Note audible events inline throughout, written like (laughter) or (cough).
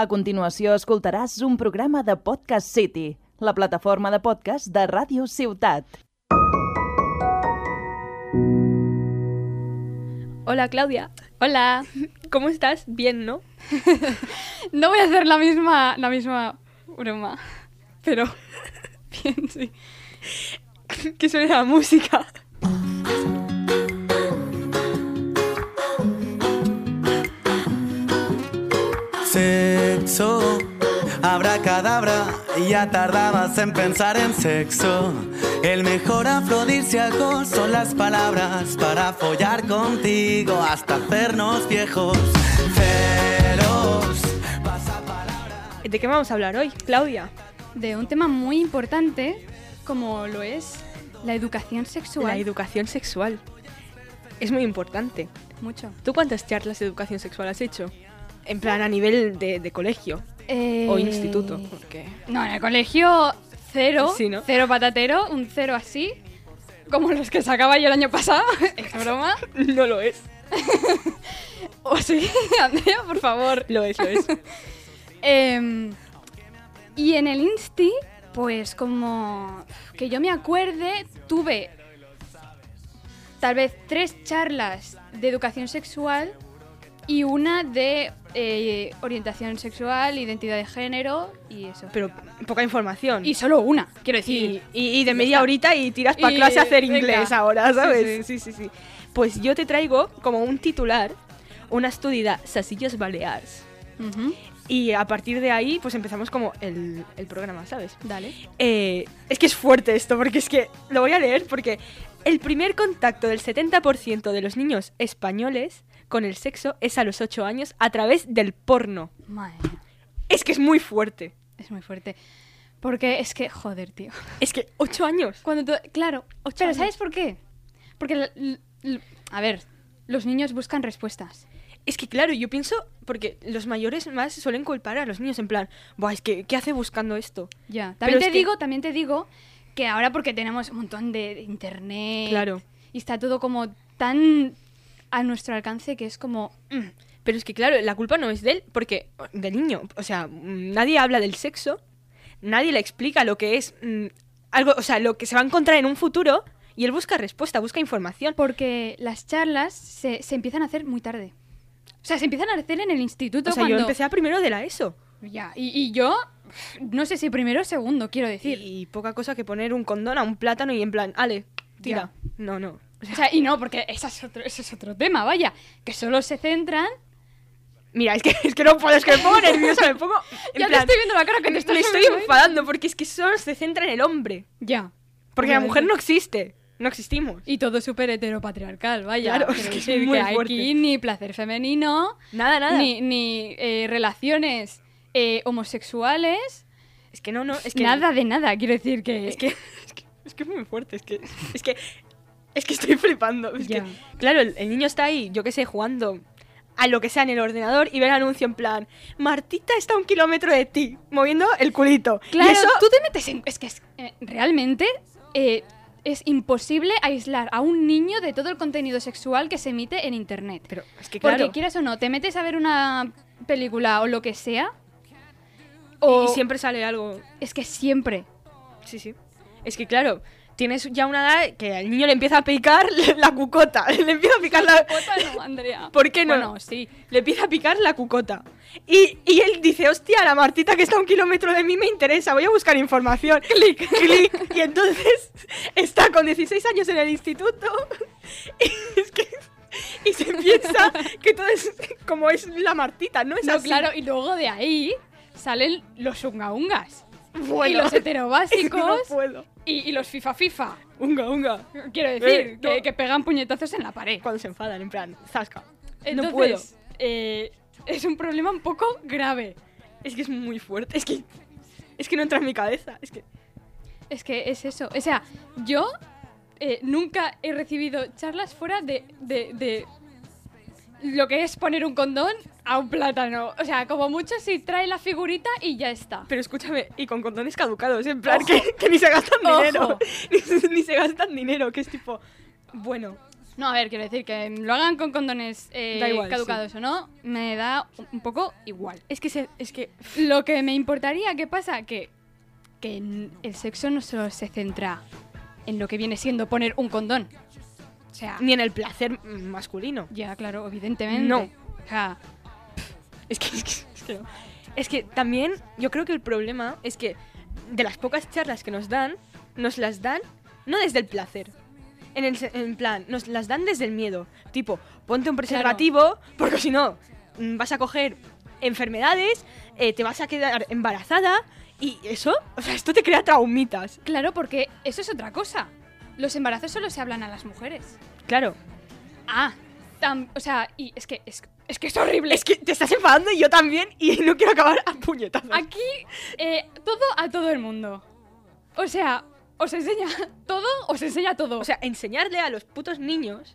A continuació escoltaràs un programa de Podcast City, la plataforma de podcast de Ràdio Ciutat. Hola Claudia. Hola. ¿Cómo estás? Bien, ¿no? (laughs) No voy a hacer la misma, la misma broma, pero (laughs) bien, sí. Que suena la música. Abracadabra, ya tardabas en pensar en sexo. El mejor afrodisíaco son las palabras para follar contigo hasta hacernos viejos. Feroz. ¿De qué vamos a hablar hoy, Claudia? De un tema muy importante como lo es la educación sexual. La educación sexual. Es muy importante. Mucho. ¿Tú cuántas charlas de educación sexual has hecho? En plan, a nivel de, de colegio Eh, o instituto. Porque... No, en el colegio cero, Sí, ¿no? cero patatero, un cero así, como los que sacaba yo el año pasado. (laughs) es broma. (laughs) No lo es. (laughs) ¿O sí? Andrea, por favor. Lo es, lo es. Em, y en el Insti, pues como que yo me acuerde, tuve tal vez tres charlas de educación sexual y una de eh, orientación sexual, identidad de género y eso. Pero poca información. Y solo una, quiero decir. y- y de media horita y tiras para clase a hacer venga. inglés ahora, Sí, ¿sabes? Sí sí. sí, Pues yo te traigo como un titular una estudi de Sasillos Balears. Ujú, Y a partir de ahí, pues empezamos como el, el programa, ¿sabes? Dale. Eh, es que es fuerte esto, porque es que lo voy a leer, porque el primer contacto del 70% de los niños españoles con el sexo es a los 8 años a través del porno. Madre mía, Es que es muy fuerte. es muy fuerte. Porque es que, joder, tío. Es que 8 años. Cuando tú- claro, Ocho pero años. ¿sabes por qué? Porque, a ver, los niños buscan respuestas. Es que claro, yo pienso, porque los mayores más suelen culpar a los niños en plan, Buah, es que, ¿qué hace buscando esto? Ya. Pero También es te que- digo, también te digo que ahora porque tenemos un montón de, de internet Claro. y está todo como tan a nuestro alcance que es como mm, Pero es que claro, la culpa no es de él, porque del niño, o sea, mm, nadie habla del sexo, nadie le explica lo que es mm, algo, o sea, lo que se va a encontrar en un futuro y él busca respuesta, busca información. porque las charlas se, se empiezan a hacer muy tarde. O sea, se empiezan a hacer en el instituto O sea, yo cuando empecé a primero de la ESO. ya y, y yo no sé si primero o segundo quiero decir. Y poca cosa que poner un condón a un plátano y en plan, ale, tira. No, no. O sea, y no, porque ese es otro, ese es otro tema, vaya, que solo se centran mira, es que, es que no puedo, es que me pongo nerviosa, me pongo... (laughs) en Ya te estoy viendo la cara que te estás Me estoy enfadando porque es que solo se centra en el hombre. Ya. Porque la mujer no existe. No existimos. Y todo súper heteropatriarcal, vaya. Claro, es que es muy que fuerte. aquí ni placer femenino, Nada, nada. ni, ni eh, relaciones eh, homosexuales, Es que no, no. Es que nada de nada. Quiero decir que... Es que, es que, es que es muy fuerte, es que, es que, es que estoy flipando. Es que, claro, el, el niño está ahí, yo qué sé, jugando a lo que sea en el ordenador y ve el anuncio en plan, Martita está a un kilómetro de ti, moviendo el culito. Claro, y eso, tú te metes en... Es que es- eh, realmente eh, es imposible aislar a un niño de todo el contenido sexual que se emite en Internet. Pero es que Porque claro, quieras o no, te metes a ver una película o lo que sea... y O siempre sale algo. Es que siempre. Sí, sí. Es que claro, tienes ya una edad que al niño le empieza a picar (laughs) la cucota, (laughs) le empieza a picar la... Cuota no, Andrea. (laughs) ¿Por qué no? Bueno, sí. Le empieza a picar la cucota. Y, y él dice, hostia, la Martita que está a un kilómetro de mí me interesa, voy a buscar información. Clic, clic. Y entonces está con 16 años en el instituto. Y es que... Y se piensa que todo es como es la Martita, ¿no? Es No, así. claro, y luego de ahí salen los unga ungas. Bueno. Y los heterobásicos. (laughs) No puedo. y, y los FIFA FIFA. Unga, unga. Quiero decir, Eh, no. que, que pegan puñetazos en la pared. Cuando se enfadan, en plan, zasca. Entonces, no puedo. eh, es un problema un poco grave. Es que es muy fuerte. Es que... Es que no entra en mi cabeza. Es que... Es que es eso. O sea, yo eh, nunca he recibido charlas fuera de, de, de lo que es poner un condón a un plátano. O sea, como mucho si trae la figurita y ya está. Pero escúchame, y con condones caducados, en plan que, que ni se gastan Ojo. dinero. (laughs) Ni, se- ni se gastan dinero, que es tipo, bueno, No, a ver, quiero decir que lo hagan con condones eh, igual, caducados o no, me da un- poco igual. Es que, se- es que Lo que me importaría, ¿qué pasa? Que, que el sexo no solo se centra en lo que viene siendo poner un condón. O sea, ni en el placer masculino. ya, claro, evidentemente. No. O sea, Es que, es que, es que no. Es que también yo creo que el problema es que de las pocas charlas que nos dan, nos las dan no desde el placer. En, el, en plan, nos las dan desde el miedo. Tipo, ponte un preservativo, porque si no, mm, vas a coger enfermedades, eh, te vas a quedar embarazada y eso, o sea, esto te crea traumitas. claro, porque eso es otra cosa. Los embarazos solo se hablan a las mujeres. Claro. Ah, tam- o sea, y es que es, es que es horrible. Es que te estás enfadando y yo también y no quiero acabar a puñetazos. Aquí, eh, todo a todo el mundo. O sea, os enseña todo, os enseña todo. O sea, enseñarle a los putos niños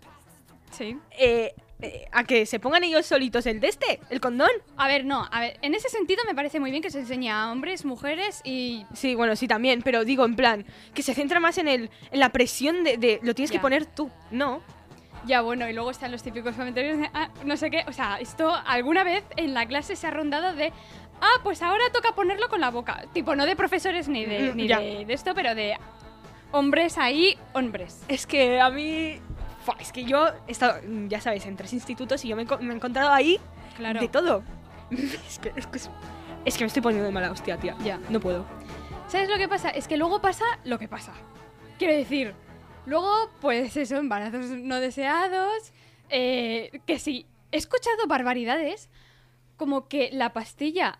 sí. eh, eh, a que se pongan ellos solitos el de este, el condón. A ver, no, a ver, en ese sentido me parece muy bien que se enseñe a hombres, mujeres y... Sí, bueno, sí también, pero digo en plan, que se centra más en el en la presión de, de lo tienes que poner tú, no. Ya, bueno, y luego están los típicos comentarios de, ah, no sé qué, o sea, esto alguna vez en la clase se ha rondado de, ah, pues ahora toca ponerlo con la boca. Tipo, no de profesores ni de, Mm, ni de, de esto, pero de hombres ahí, hombres. Es que a mí es que yo he estado, mm, ya sabes, en tres institutos y yo me, me he encontrado ahí Claro. de todo. (laughs) es, que, es, que, es- que me estoy poniendo de mala hostia, tía. Ya. No puedo. ¿Sabes lo que pasa? Es que luego pasa lo que pasa. Quiero decir, luego, pues eso, embarazos no deseados. eh, que sí, he escuchado barbaridades como que la pastilla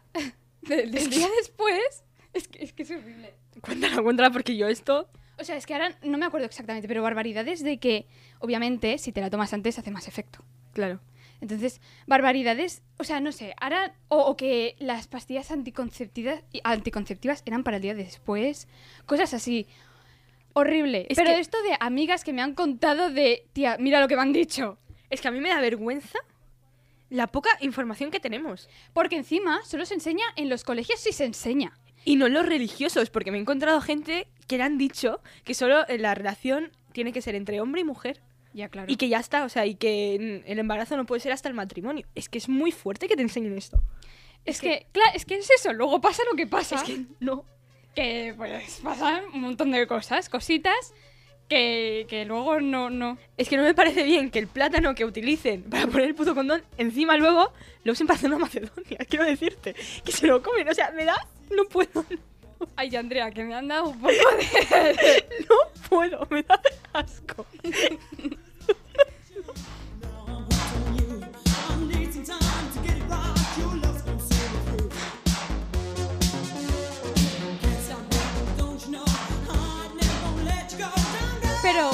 de- (laughs) del día después. Es que, es que es horrible. Cuéntala, cuéntala, porque yo esto... O sea, es que ahora no me acuerdo exactamente, pero barbaridades de que, obviamente, si te la tomas antes hace más efecto. Claro. Entonces, barbaridades, o sea, no sé, ahora, o, o que las pastillas anticonceptivas, anticonceptivas eran para el día después, cosas así. Horrible. Es Pero que- esto de amigas que me han contado de, tía, mira lo que me han dicho. Es que a mí me da vergüenza la poca información que tenemos. Porque encima solo se enseña en los colegios si se enseña. Y no los religiosos, porque me he encontrado gente que le han dicho que solo eh, la relación tiene que ser entre hombre y mujer. Ya, claro. Y que ya está, o sea, y que el embarazo no puede ser hasta el matrimonio. Es que es muy fuerte que te enseñen esto. es que, claro, es que es eso, luego pasa lo que pasa. Es que no. que pues pasan un montón de cosas, cositas que, que luego no, no. Es que no me parece bien que el plátano que utilicen para poner el puto condón, encima luego lo usen para hacer una macedonia. (laughs) Quiero decirte, que se lo comen. O sea, me da. No puedo. Ay, Andrea, que me han dado un poco de... (laughs) No puedo. Me da asco. Pero,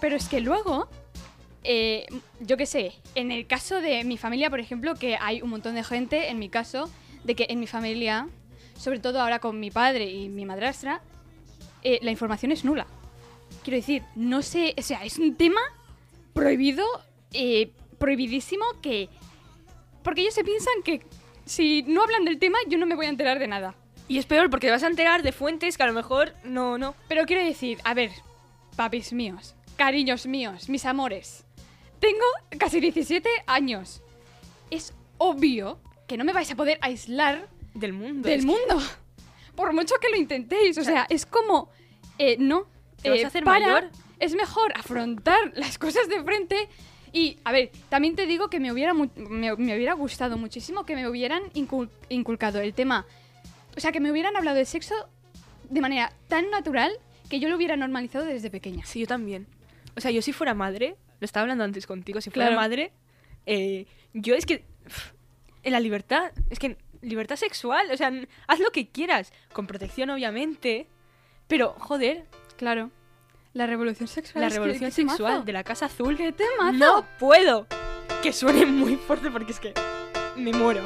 pero es que luego, eh, yo qué sé, en el caso de mi familia, por ejemplo, que hay un montón de gente, en mi caso, de que en mi familia, sobre todo ahora con mi padre y mi madrastra, eh, la información es nula. Quiero decir, no sé, o sea, es un tema prohibido, eh, prohibidísimo, que... Porque ellos se piensan que si no hablan del tema, yo no me voy a enterar de nada. Y es peor porque te vas a enterar de fuentes que a lo mejor no, no. Pero quiero decir, a ver, papis míos, cariños míos, mis amores. Tengo casi 17 años. Es obvio que no me vais a poder aislar Del mundo. del que- mundo. Por mucho que lo intentéis. O sea, es como. eh, no. Te vas eh, a hacer para, mayor. Es mejor afrontar (laughs) las cosas de frente. Y, a ver, también te digo que me hubiera, mu- me, me hubiera gustado muchísimo que me hubieran incul- inculcado el tema. O sea, que me hubieran hablado de sexo de manera tan natural que yo lo hubiera normalizado desde pequeña. Sí, yo también. O sea, yo si fuera madre, lo estaba hablando antes contigo, si fuera Claro. madre, eh, yo es que... En la libertad, es que libertad sexual, o sea, haz lo que quieras, con protección obviamente, pero joder, Claro. La revolución sexual. la que- revolución sexual de la Casa Azul, ¡Qué temazo! no puedo que suene muy fuerte porque es que me muero.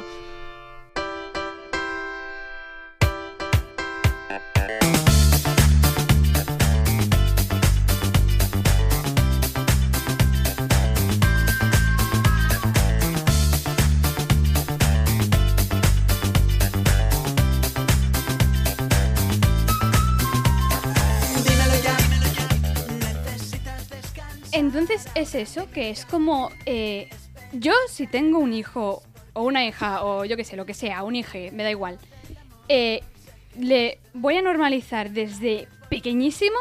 Es eso, que es como, eh, yo si tengo un hijo o una hija o yo qué sé, lo que sea, un hijo, me da igual, eh, le voy a normalizar desde pequeñísimo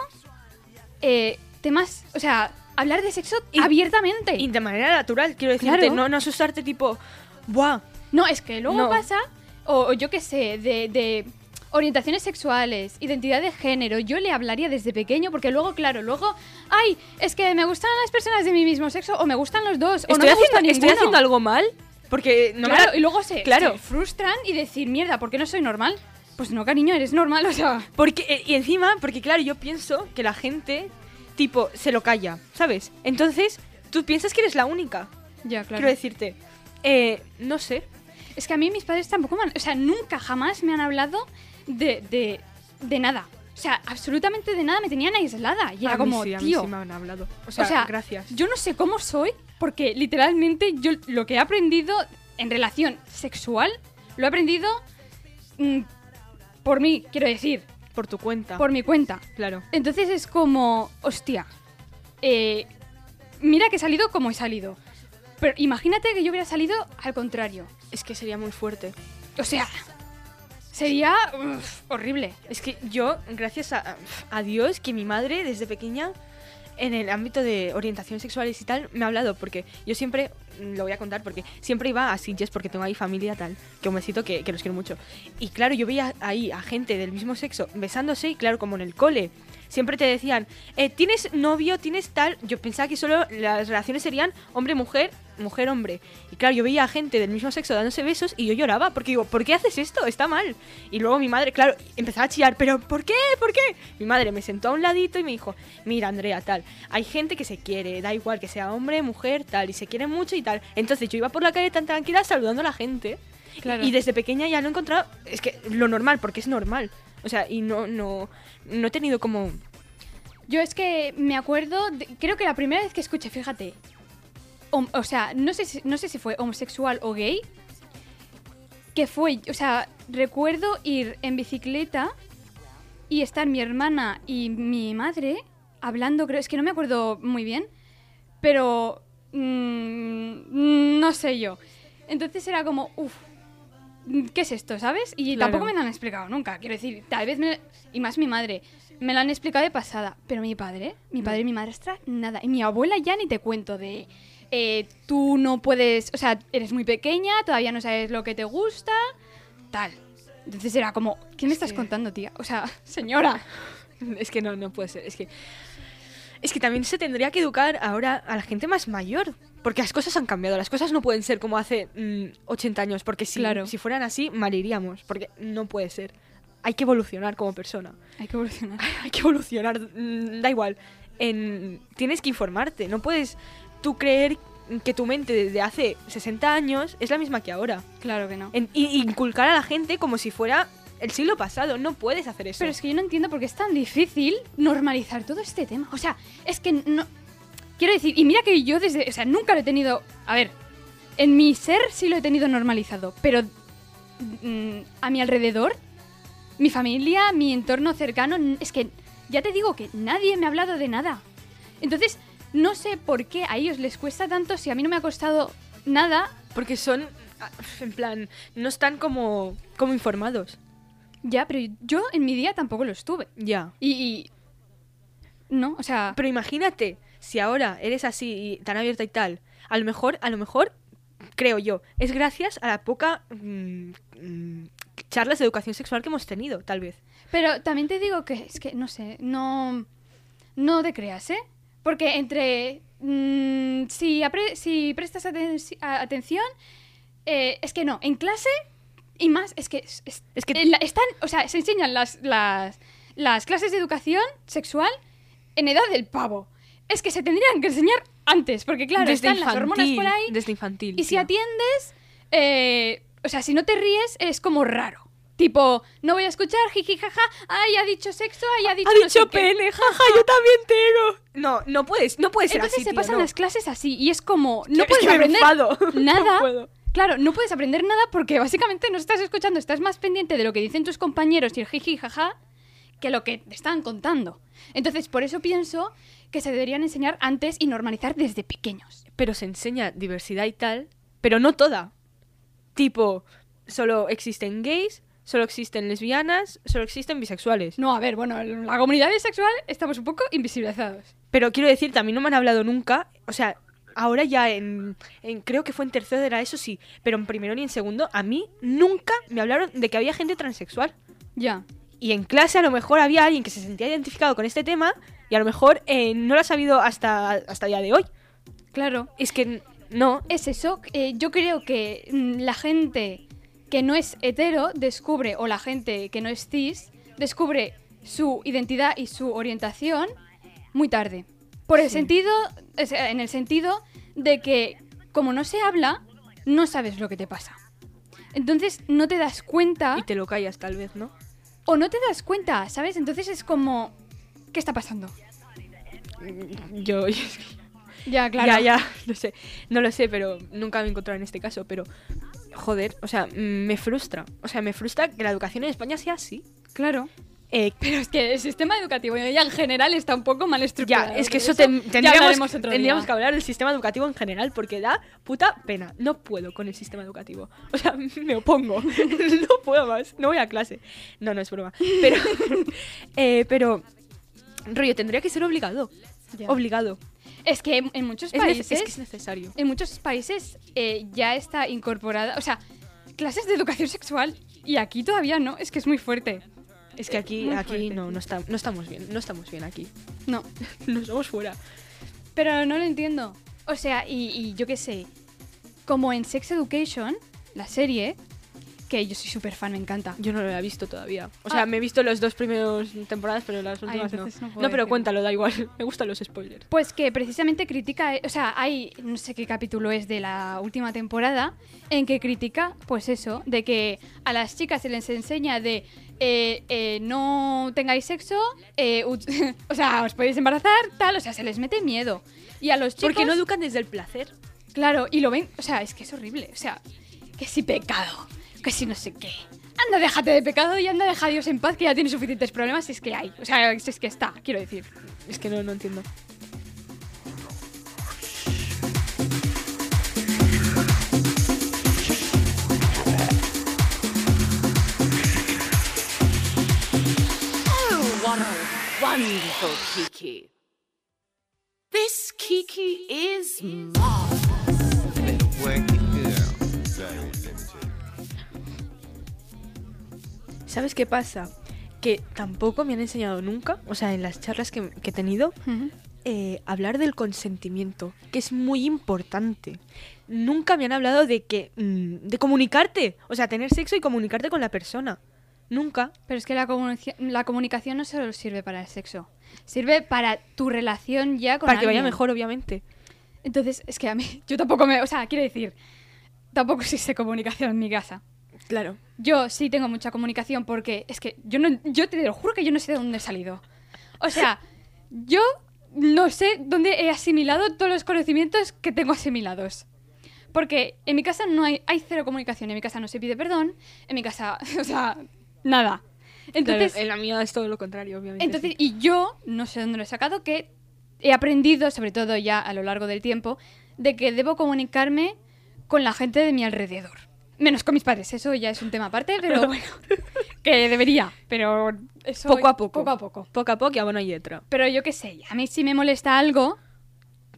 eh, temas, o sea, hablar de sexo Y- abiertamente. Y de manera natural, quiero decirte, Claro. no, no asustarte tipo, ¡buah! No, es que luego No. pasa, o, o yo qué sé, de, de orientaciones sexuales, identidad de género, yo le hablaría desde pequeño, porque luego, claro, luego, ay, es que me gustan las personas de mi mismo sexo, o me gustan los dos, o ¿Estoy, no me haciendo, gusta ¿Estoy ninguno. haciendo algo mal? Porque no me claro, la- y luego se, Claro. se frustran y decir, mierda, ¿por qué no soy normal? Pues no, cariño, eres normal, (laughs) o sea... Porque, eh, y encima, porque claro, yo pienso que la gente, tipo, se lo calla, ¿sabes? Entonces, tú piensas que eres la única. Ya, claro. Quiero decirte, eh, no sé. Es que a mí mis padres tampoco me han... O sea, nunca jamás me han hablado de, de, de nada. O sea, absolutamente de nada, me tenían aislada. Y era A mí como, sí, a mí tío... sí me han hablado. O sea, O sea, gracias. Yo no sé cómo soy, porque literalmente yo lo que he aprendido en relación sexual, lo he aprendido mm, por mí, quiero decir, Por tu cuenta. por mi cuenta. Claro. Entonces es como, hostia, eh, mira que he salido como he salido. Pero imagínate que yo hubiera salido al contrario. Es que sería muy fuerte. O sea, sería uf, horrible. Es que yo, gracias a, a Dios, que mi madre desde pequeña, en el ámbito de orientaciones sexuales y tal, me ha hablado, porque yo siempre, lo voy a contar, porque siempre iba a Sitges porque tengo ahí familia tal, que un besito que, que los quiero mucho. Y claro, yo veía ahí a gente del mismo sexo besándose y claro, como en el cole. Siempre te decían, eh, ¿tienes novio? ¿Tienes tal? Yo pensaba que solo las relaciones serían hombre-mujer, mujer-hombre. Y claro, yo veía a gente del mismo sexo dándose besos y yo lloraba porque digo, ¿por qué haces esto? Está mal. Y luego mi madre, claro, empezaba a chillar, ¿pero por qué? ¿Por qué? Mi madre me sentó a un ladito y me dijo, mira, Andrea, tal, hay gente que se quiere, da igual que sea hombre, mujer, tal, y se quieren mucho tal. Entonces yo iba por la calle tan tranquila saludando a la gente. Claro. Y desde pequeña ya lo he encontrado, es que lo normal, porque es normal. O sea, y no, no, no he tenido como... Yo es que me acuerdo, de- creo que la primera vez que escuché, fíjate, o sea, no sé, si, no sé si fue homosexual o gay, que fue, o sea, recuerdo ir en bicicleta y estar mi hermana y mi madre hablando, creo, es que no me acuerdo muy bien, pero mm, no sé yo. Entonces era como, uff, ¿qué es esto, sabes? Y Claro. tampoco me lo han explicado nunca, quiero decir, tal vez me, y más mi madre, me lo han explicado de pasada, pero mi padre, mi padre y mi madrastra, nada. Y mi abuela ya ni te cuento de, eh, tú no puedes, o sea, eres muy pequeña, todavía no sabes lo que te gusta, tal. Entonces era como, ¿qué me Es estás que- contando, tía? O sea, (laughs) señora. Es que no, no puede ser. Es que, es que también se tendría que educar ahora a la gente más mayor. Porque las cosas han cambiado. Las cosas no pueden ser como hace mm, 80 años. Porque si, Claro. si fueran así, moriríamos. Porque no puede ser. Hay que evolucionar como persona. Hay que evolucionar. (laughs) Hay que evolucionar. mm, Da igual. En, tienes que informarte. No puedes tú creer que tu mente desde hace 60 años es la misma que ahora. Claro que no. En- y inculcar a la gente como si fuera el siglo pasado. No puedes hacer eso. Pero es que yo no entiendo por qué es tan difícil normalizar todo este tema. O sea, es que no. Quiero decir, y mira que yo desde. O sea, nunca lo he tenido. A ver, en mi ser sí lo he tenido normalizado, pero mm, a mi alrededor, mi familia, mi entorno cercano, es que ya te digo que nadie me ha hablado de nada. Entonces, no sé por qué a ellos les cuesta tanto si a mí no me ha costado nada. Porque son, ah, en plan, no están como, como informados. Ya, pero yo en mi día tampoco lo estuve. Ya. Y. y- no, o sea. Pero imagínate, si ahora eres así y tan abierta y tal, a lo mejor, a lo mejor, creo yo, es gracias a la poca mm, mm, charlas de educación sexual que hemos tenido, tal vez. Pero también te digo que es que, no sé, no, no te creas, ¿eh? Porque entre... mm, si, apre- si prestas aten- atención, eh, es que no, en clase y más, es que... Es, es- Es que- en la- están, o sea, se enseñan las, las, las clases de educación sexual en edad del pavo. Es que se tendrían que enseñar antes, porque claro, están las hormonas por ahí. Desde infantil. Y si atiendes, eh, o sea, si no te ríes, es como raro. Tipo, no voy a escuchar, jiji, jaja, ay, ha dicho sexo, ay, ha dicho Ha no dicho sé qué". pene, jaja, yo también tengo. No, no puedes, no puedes ser Entonces así, se tío, pasan no. las clases así y es como, no puedes aprender enfado. (laughs) No nada. puedo. Claro, no puedes aprender nada porque básicamente no estás escuchando, estás más pendiente de lo que dicen tus compañeros y el jiji, jaja, que lo que te están contando. Entonces, por eso pienso que se deberían enseñar antes y normalizar desde pequeños. Pero se enseña diversidad y tal, pero no toda. Tipo, solo existen gays, solo existen lesbianas, solo existen bisexuales. No, a ver, bueno, en la comunidad bisexual estamos un poco invisibilizados. Pero quiero decir, también no me han hablado nunca, o sea, ahora ya en, en- creo que fue en tercero era eso sí, pero en primero ni en segundo, a mí nunca me hablaron de que había gente transexual. Ya. Y en clase a lo mejor había alguien que se sentía identificado con este tema y a lo mejor eh, no lo ha sabido hasta, hasta el día de hoy. Claro. Es que no, Es eso, eh, yo creo que mm, la gente que no es hetero descubre, o la gente que no es cis, descubre su identidad y su orientación muy tarde. Por el Sí. sentido, o sea, en el sentido de que como no se habla, no sabes lo que te pasa. Entonces no te das cuenta y te lo callas tal vez, ¿no? o no te das cuenta, ¿sabes? Entonces es como, ¿qué está pasando? Yo, (laughs) Ya, ya, ya, (laughs) no sé, no lo sé, pero nunca me he encontrado en este caso, pero joder, o sea, mm, me frustra, o sea, me frustra que la educación en España sea así. Claro. Eh, Pero es que el sistema educativo ya en general está un poco mal estructurado. ya, es que eso, ten- tendríamos, que hablar del sistema educativo en general, porque da puta pena. No puedo con el sistema educativo. O sea, (laughs) me opongo. (laughs) no puedo más. No voy a clase. No, no es broma. Pero, (laughs) eh, pero, rollo, tendría que ser obligado. Ya. Obligado. Es que en, en muchos Es, países, es que es necesario. en muchos países eh, ya está incorporada, o sea, clases de educación sexual y aquí todavía no, es que es muy fuerte. Es que aquí, Muy aquí fuerte. no, no, está- no estamos bien. No estamos bien aquí. No, (laughs) Nos somos fuera. pero no lo entiendo. O sea, y, y yo qué sé, como en Sex Education, la serie, que yo soy súper fan, me encanta. Yo no lo he visto todavía. O sea, Ah. me he visto las dos primeras temporadas, pero las últimas no. no pero cuéntalo, da igual. (laughs) Me gustan los spoilers. Pues que precisamente critica, o sea, hay no sé qué capítulo es de la última temporada en que critica, pues eso, de que a las chicas se les enseña de eh, eh, no tengáis sexo, eh, (laughs) o sea, os podéis embarazar, tal, o sea, se les mete miedo. Y a los chicos, Porque no educan desde el placer. claro, y lo ven, o sea, es que es horrible, o sea, que si pecado, que si no sé qué. Anda, déjate de pecado y anda, deja a Dios en paz, que ya tiene suficientes problemas, si es que hay, o sea, si es que está, quiero decir. Es que no, no entiendo. Oh, wonderful Kiki. This Kiki is marvelous. ¿Sabes qué pasa? Que tampoco me han enseñado nunca, o sea, en las charlas que, que he tenido, eh, hablar del consentimiento, que es muy importante. Nunca me han hablado de que. mm, de comunicarte. O sea, tener sexo y comunicarte con la persona. Nunca. Pero es que la, comunicación no solo sirve para el sexo, sirve para tu relación ya con para que vaya mejor, obviamente. Entonces, es que a mí, (laughs) yo tampoco me. O sea, quiero decir, tampoco existe comunicación en mi casa. Claro. Yo sí tengo mucha comunicación porque es que yo no. Yo te lo juro que yo no sé de dónde he salido. O sea, (laughs) yo no sé dónde he asimilado todos los conocimientos que tengo asimilados. Porque en mi casa no hay, hay cero comunicación. En mi casa no se pide perdón. En mi casa, (laughs) o sea, nada. Entonces, Claro, en la mía es todo lo contrario, obviamente. entonces, sí. y yo, no sé dónde lo he sacado, que he aprendido, sobre todo ya a lo largo del tiempo, de que debo comunicarme con la gente de mi alrededor. Menos con mis padres, eso ya es un tema aparte, pero (laughs) bueno, que debería, pero eso poco a poco. Poco a poco. Poco a poco y a buena letra. Pero yo qué sé, a mí si me molesta algo,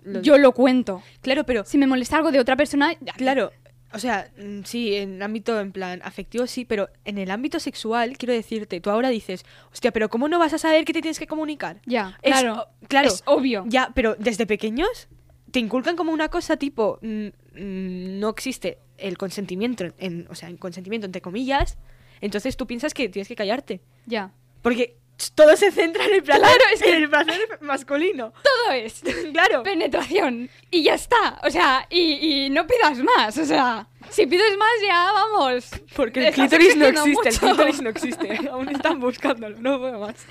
Lo- yo lo cuento. Claro, pero Si me molesta algo de otra persona, ya- Claro, o sea, mm, sí, en ámbito en plan afectivo sí, pero en el ámbito sexual, quiero decirte, tú ahora dices, hostia, pero ¿cómo no vas a saber que te tienes que comunicar? ya, Es- claro, claro. es obvio. Ya, pero desde pequeños te inculcan como una cosa tipo, mm, no existe el consentimiento, en, o sea, el consentimiento entre comillas, entonces tú piensas que tienes que callarte. Ya. Porque todo se centra en el placer, Claro, es que- en el placer masculino. Todo es (laughs) claro. penetración y ya está. O sea, y, y no pidas más. O sea, si pides más ya vamos. Porque el clítoris no existe, el clítoris no existe. Aún están buscándolo, no puedo más. (laughs)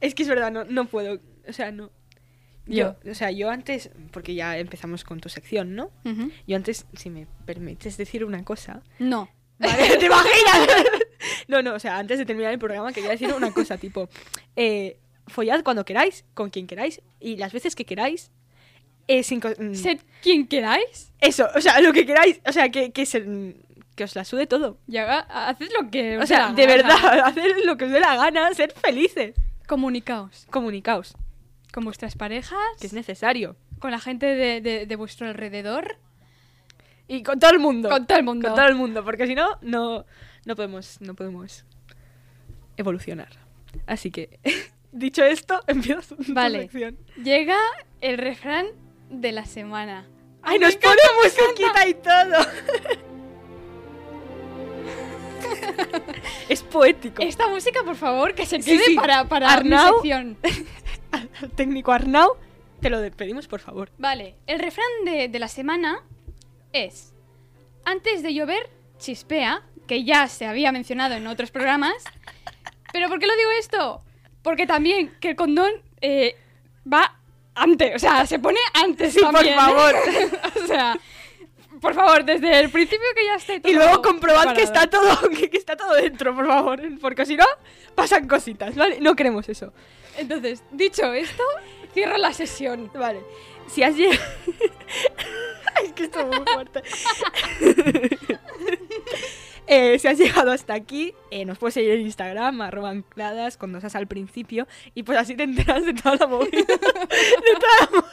es que es verdad, no, no puedo. O sea, no. Yo, o sea, yo antes, porque ya empezamos con tu sección, ¿no? Yo antes, si me permites decir una cosa. No. (laughs) Vale, ¿te imaginas? (laughs) No, no, o sea, antes de terminar el programa quería decir una cosa, (laughs) tipo, eh, follad cuando queráis, con quien queráis, y las veces que queráis, eh, sin mm, Sed quien queráis. Eso, o sea, lo que queráis, o sea, que, que, se- que os la sude todo. Y haga- haced lo que O os sea, dé de la gana. verdad, hacer lo que os dé la gana, ser felices. Comunicaos Comunicaos, con vuestras parejas, que es necesario. con la gente de, de- de vuestro alrededor, Y con todo el mundo. con todo el mundo. Con todo el mundo, porque si no, no, no podemos, no podemos evolucionar. Así que, (laughs) dicho esto, (laughs) empiezo Vale. sección. Llega el refrán de la semana. ¡Ay, nos pone musiquita y todo! (laughs) (laughs) es poético. Esta música, por favor, que se quede sí. para, para Arnau. mi sección. (laughs) Al técnico Arnau, te lo pedimos, por favor. Vale, el refrán de, de la semana es: Antes de llover, chispea, que ya se había mencionado en otros programas. ¿Pero por qué lo digo esto? Porque también que el condón eh, va antes, o sea, se pone antes Sí, por también. favor. (laughs) o sea, por favor, desde el principio que ya esté todo Y luego comprobad que está todo (laughs) que, que está todo dentro, por favor. Porque si no, pasan cositas, ¿vale? No queremos eso. Entonces, dicho esto, cierro la sesión. Vale. Si has llegado... (laughs) es que esto es muy fuerte. (laughs) Eh, si has llegado hasta aquí, eh, nos puedes seguir en Instagram, arroba ancladas, con nosas al principio, y pues así te enteras de toda la movida. de, toda la, mo-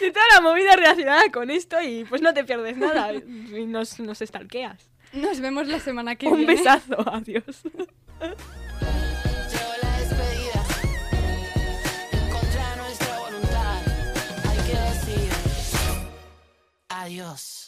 de toda la movida relacionada con esto, y pues no te pierdes nada, y nos, nos stalkeas. Nos vemos la semana que Un viene. besazo, adiós. Llegó la despedida. En contra de nuestra voluntad. Hay que decir adiós.